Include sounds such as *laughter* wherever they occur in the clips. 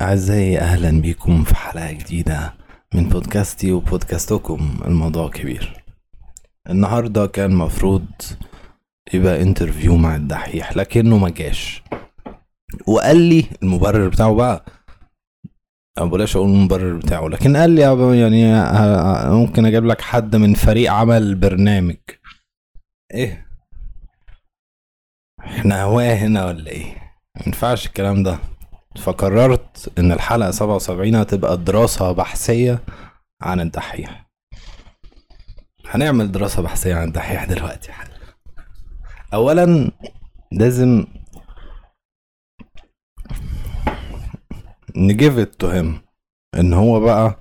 أعزائي أهلا بكم في حلقة جديدة من بودكاستي وبودكاستكم الموضوع كبير. النهاردة كان مفروض يبقى انترفيو مع الدحيح لكنه ما جاش. وقال لي المبرر بتاعه بقى بلاش أقول المبرر بتاعه لكن قال لي يعني ممكن أجيب لك حد من فريق عمل برنامج. إيه؟ إحنا هواه هنا ولا إيه؟ مينفعش الكلام ده. فقررت إن سبعة وسبعين هتبقى دراسة بحثية عن الدحيح. هنعمل دراسة بحثية عن الدحيح دلوقتي اولا لازم ن give it to him إن هو بقى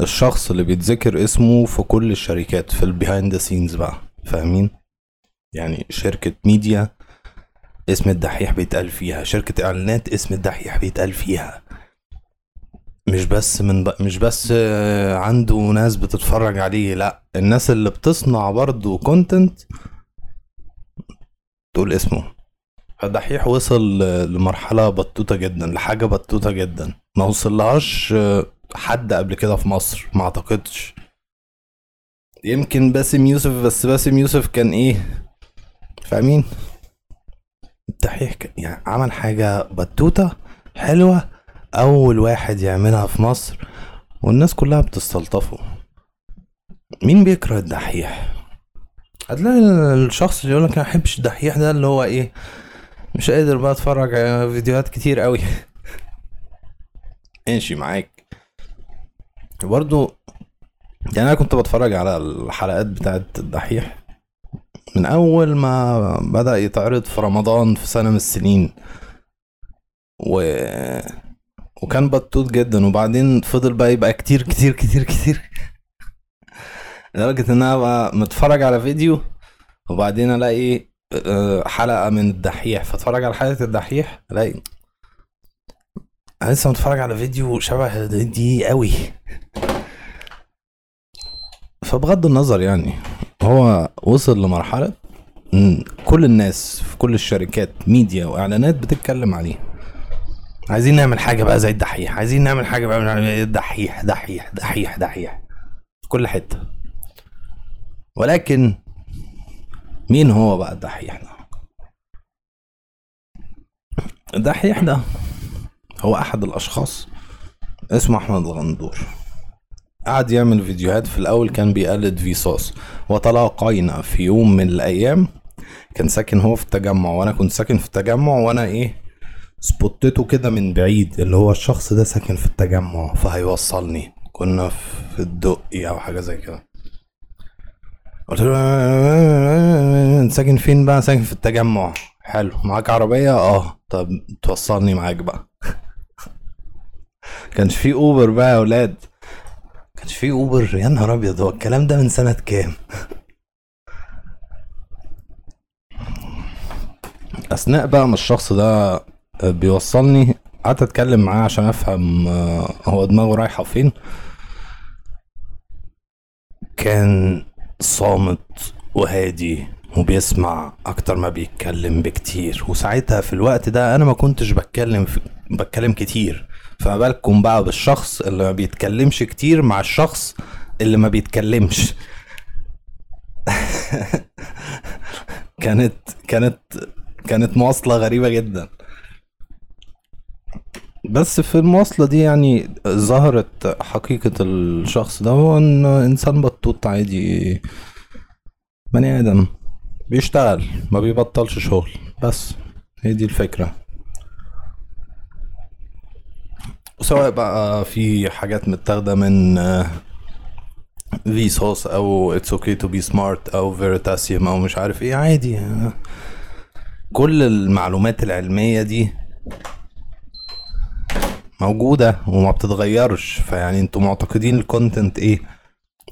الشخص اللي بيتذكر اسمه في كل الشركات في ال behind scenes بقى فاهمين؟ يعني شركة ميديا اسم الدحيح بيتقال فيها. شركة إعلانات اسم الدحيح بيتقال فيها. مش بس من ب... مش بس عنده ناس بتتفرج عليه لا. الناس اللي بتصنع برضه content تقول اسمه. فالدحيح وصل لمرحلة بطوطة جدا لحاجة بطوطة جدا. ما وصلهاش حد قبل كده في مصر ما اعتقدش. يمكن باسم يوسف بس باسم يوسف كان إيه؟ فاهمين؟ الدحيح يعني عمل حاجة بتوتة حلوة أول واحد يعملها في مصر والناس كلها بتستلطفه. مين بيكره الدحيح؟ هتلاقي الشخص اللي يقولك أنا محبش الدحيح ده اللي هو إيه مش قادر بقى أتفرج على فيديوهات كتير قوي *laughs* ماشي معاك. برضو يعني أنا كنت بتفرج على الحلقات بتاعت الدحيح. من أول ما بدأ يتعرض في رمضان في سنة من السنين. و وكان بطوط جدا وبعدين فضل بقى يبقى كتير كتير كتير كتير. *laughs* لدرجة إن أنا بقى متفرج على فيديو وبعدين ألاقي آه، حلقة من الدحيح. فأتفرج على حلقة الدحيح ألاقي أنا لسه متفرج على فيديو شبه دي قوي فبغض النظر يعني. هو وصل لمرحلة كل الناس في كل الشركات ميديا وإعلانات بتتكلم عليه عايزين نعمل حاجة بقى زي الدحيح. عايزين نعمل حاجة بقى الدحيح دحيح دحيح دحيح. في كل حتة. ولكن مين هو بقى الدحيح ده؟ الدحيح ده هو أحد الأشخاص اسمه أحمد الغندور. قعد يعمل فيديوهات في الأول كان بيقلد فيصاص وتلاقينا في يوم من الأيام كان ساكن هو في التجمع وأنا كنت ساكن في التجمع وأنا إيه سبوتته كده من بعيد اللي هو الشخص ده ساكن في التجمع فهيوصلني. كنا في الدقي أو حاجة زي كده. قلت له ساكن فين بقى؟ ساكن في التجمع. حلو. معاك عربية؟ آه. طب توصلني معاك بقى. *laughs* كانش في أوبر بقى يا أولاد كانش في اوبر يا نهار أبيض هو الكلام ده من سنة كام؟ أثناء بقى ما الشخص ده بيوصلني قعدت أتكلم معاه عشان أفهم آه، هو دماغه رايحة فين. كان صامت وهادي وبيسمع أكتر ما بيتكلم بكتير وساعتها في الوقت ده أنا ما كنتش بتكلم في بتكلم كتير. فما بالكم بقى بالشخص اللي ما بيتكلمش كتير مع الشخص اللي ما بيتكلمش. *laughs* كانت كانت كانت مواصلة غريبة جدا. بس في المواصلة دي يعني ظهرت حقيقة الشخص ده هو إن إنسان بطوط عادي بني آدم. بيشتغل ما بيبطلش شغل بس. هي دي الفكرة. وسواء بقى في حاجات متاخدة من Vsauce أو It's Okay To Be Smart أو Veritasium أو مش عارف إيه عادي. كل المعلومات العلمية دي موجودة وما بتتغيرش. فيعني أنتوا معتقدين ال content إيه؟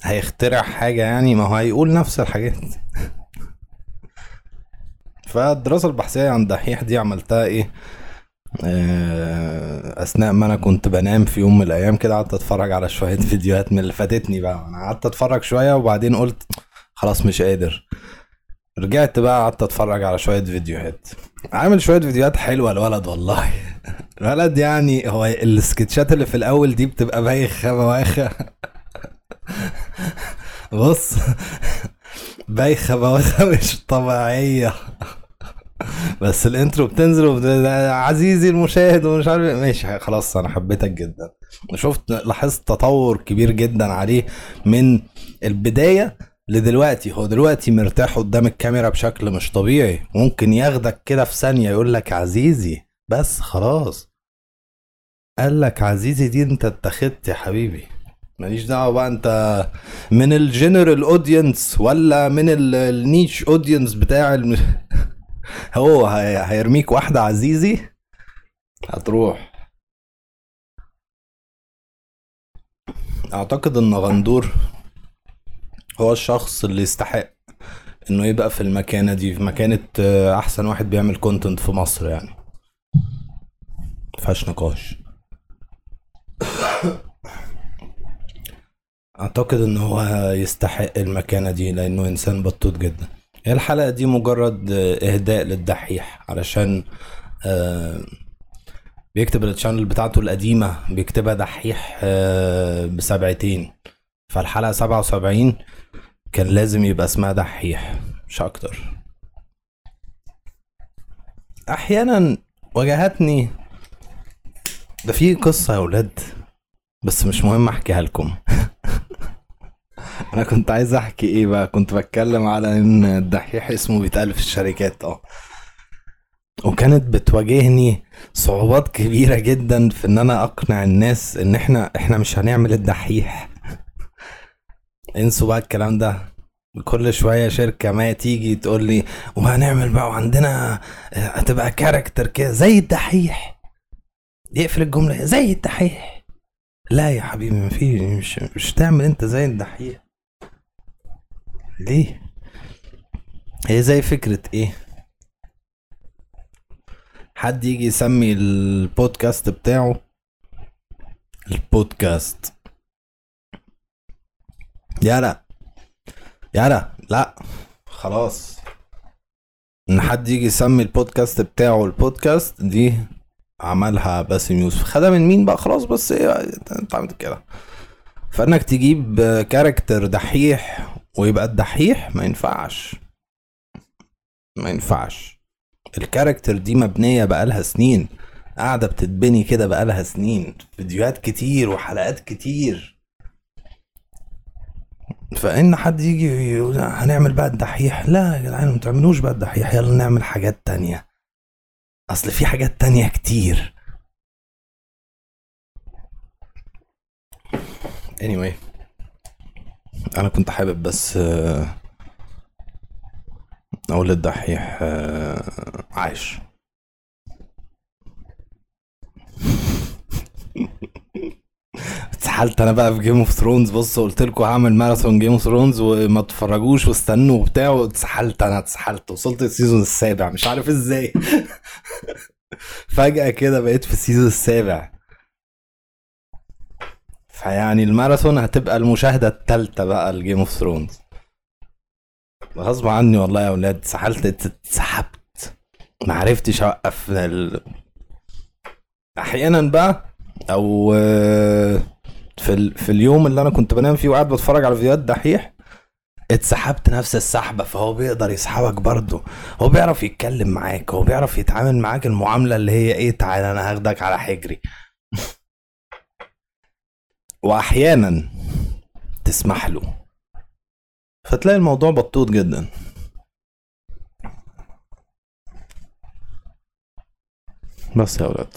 هيخترع حاجة يعني؟ ما هو هيقول نفس الحاجات. *laughs* فالدراسة البحثية عن دحيح دي عملتها إيه؟ آه، أثناء ما أنا كنت بنام في يوم من الأيام كده قعدت أتفرج على شوية *laughs* فيديوهات من اللي فاتتني بقى. أنا قعدت أتفرج شوية وبعدين قلت خلاص مش قادر. رجعت بقى قعدت أتفرج على شوية فيديوهات. عامل شوية فيديوهات حلوة الولد والله. *laughs* الولد يعني هو السكتشات اللي في الأول دي بتبقى بايخة بواخة. *laughs* بص بايخة بواخة مش طبيعية. بس الانترو بتنزل عزيزي المشاهد ومش عارف إيه. ماشي خلاص أنا حبيتك جدا. شفت لاحظت تطور كبير جدا عليه من البداية لدلوقتي. هو دلوقتي مرتاح قدام الكاميرا بشكل مش طبيعي. ممكن ياخدك كده في ثانية يقول لك عزيزي. بس خلاص. قال لك عزيزي دي أنت اتخذت يا حبيبي. ماليش دعوة بقى أنت من ال general audience ولا من ال- ال niche audience بتاع الم... هو هي- هيرميك واحدة عزيزي. هتروح. أعتقد إن غندور هو الشخص اللي يستحق إنه يبقى في المكانة دي في مكانة آه، أحسن واحد بيعمل content في مصر يعني. مفيهاش نقاش. أعتقد إن هو يستحق المكانة دي لأنه إنسان بطوط جدا. هي الحلقة دي مجرد إهداء للدحيح علشان آه، بيكتب التشانل بتاعته القديمة بيكتبها دحيح آه، بسبعتين. فالحلقة 77 كان لازم يبقى اسمها دحيح مش أكتر. أحيانا واجهتني ده في قصة يا ولاد بس مش مهم أحكيها لكم. *laughs* أنا كنت عايز أحكي إيه بقى؟ كنت بتكلم على إن الدحيح اسمه بيتقال في الشركات آه. وكانت بتواجهني صعوبات كبيرة جدا في إن أنا أقنع الناس إن إحنا إحنا مش هنعمل الدحيح. انسوا بقى الكلام ده. كل شوية شركة ما تيجي تقول لي وهنعمل بقى وعندنا هتبقى كاركتر كده. زي الدحيح. يقفل الجملة زي الدحيح. لا يا حبيبي مفيش مش مش تعمل أنت زي الدحيح. ليه؟ هي زي فكرة إيه؟ حد يجي يسمي البودكاست بتاعه البودكاست. يلا. يلا. لا. خلاص. إن حد يجي يسمي البودكاست بتاعه البودكاست دي عملها باسم يوسف. خدها من مين بقى؟ خلاص بس إيه انت عملت كده فإنك تجيب character دحيح ويبقى الدحيح ما ينفعش. ما ينفعش. ال character دي مبنية بقالها سنين. قاعدة بتتبني كده بقالها سنين. فيديوهات كتير وحلقات كتير. فإن حد يجي يقول هنعمل بقى الدحيح؟ لا يا جدعان ما تعملوش بقى الدحيح. يلا نعمل حاجات تانية. أصل في حاجات تانية كتير. Anyway. أنا كنت حابب بس آه، أقول للدحيح آه، عايش. *laughs* اتسحلت أنا بقى في Game of Thrones بص قلت لكم هعمل ماراثون Game of Thrones وما تتفرجوش واستنوا وبتاع واتسحلت أنا اتسحلت. وصلت ال season السابع مش عارف إزاي. *laughs* فجأة كده بقيت في ال season السابع. فيعني الماراثون هتبقى المشاهدة التالتة بقى ل Game of Thrones غصب عني والله يا ولاد اتسحلت اتسحبت. ما عرفتش أوقف ال... أحيانا بقى أو آه، في ال... في اليوم اللي أنا كنت بنام فيه وقاعد بتفرج على فيديوهات دحيح اتسحبت نفس السحبة فهو بيقدر يسحبك برضه. هو بيعرف يتكلم معاك هو بيعرف يتعامل معاك المعاملة اللي هي إيه تعالى أنا هاخدك على حجري. وأحيانا تسمح له. فتلاقي الموضوع بطوط جدا. بس يا ولاد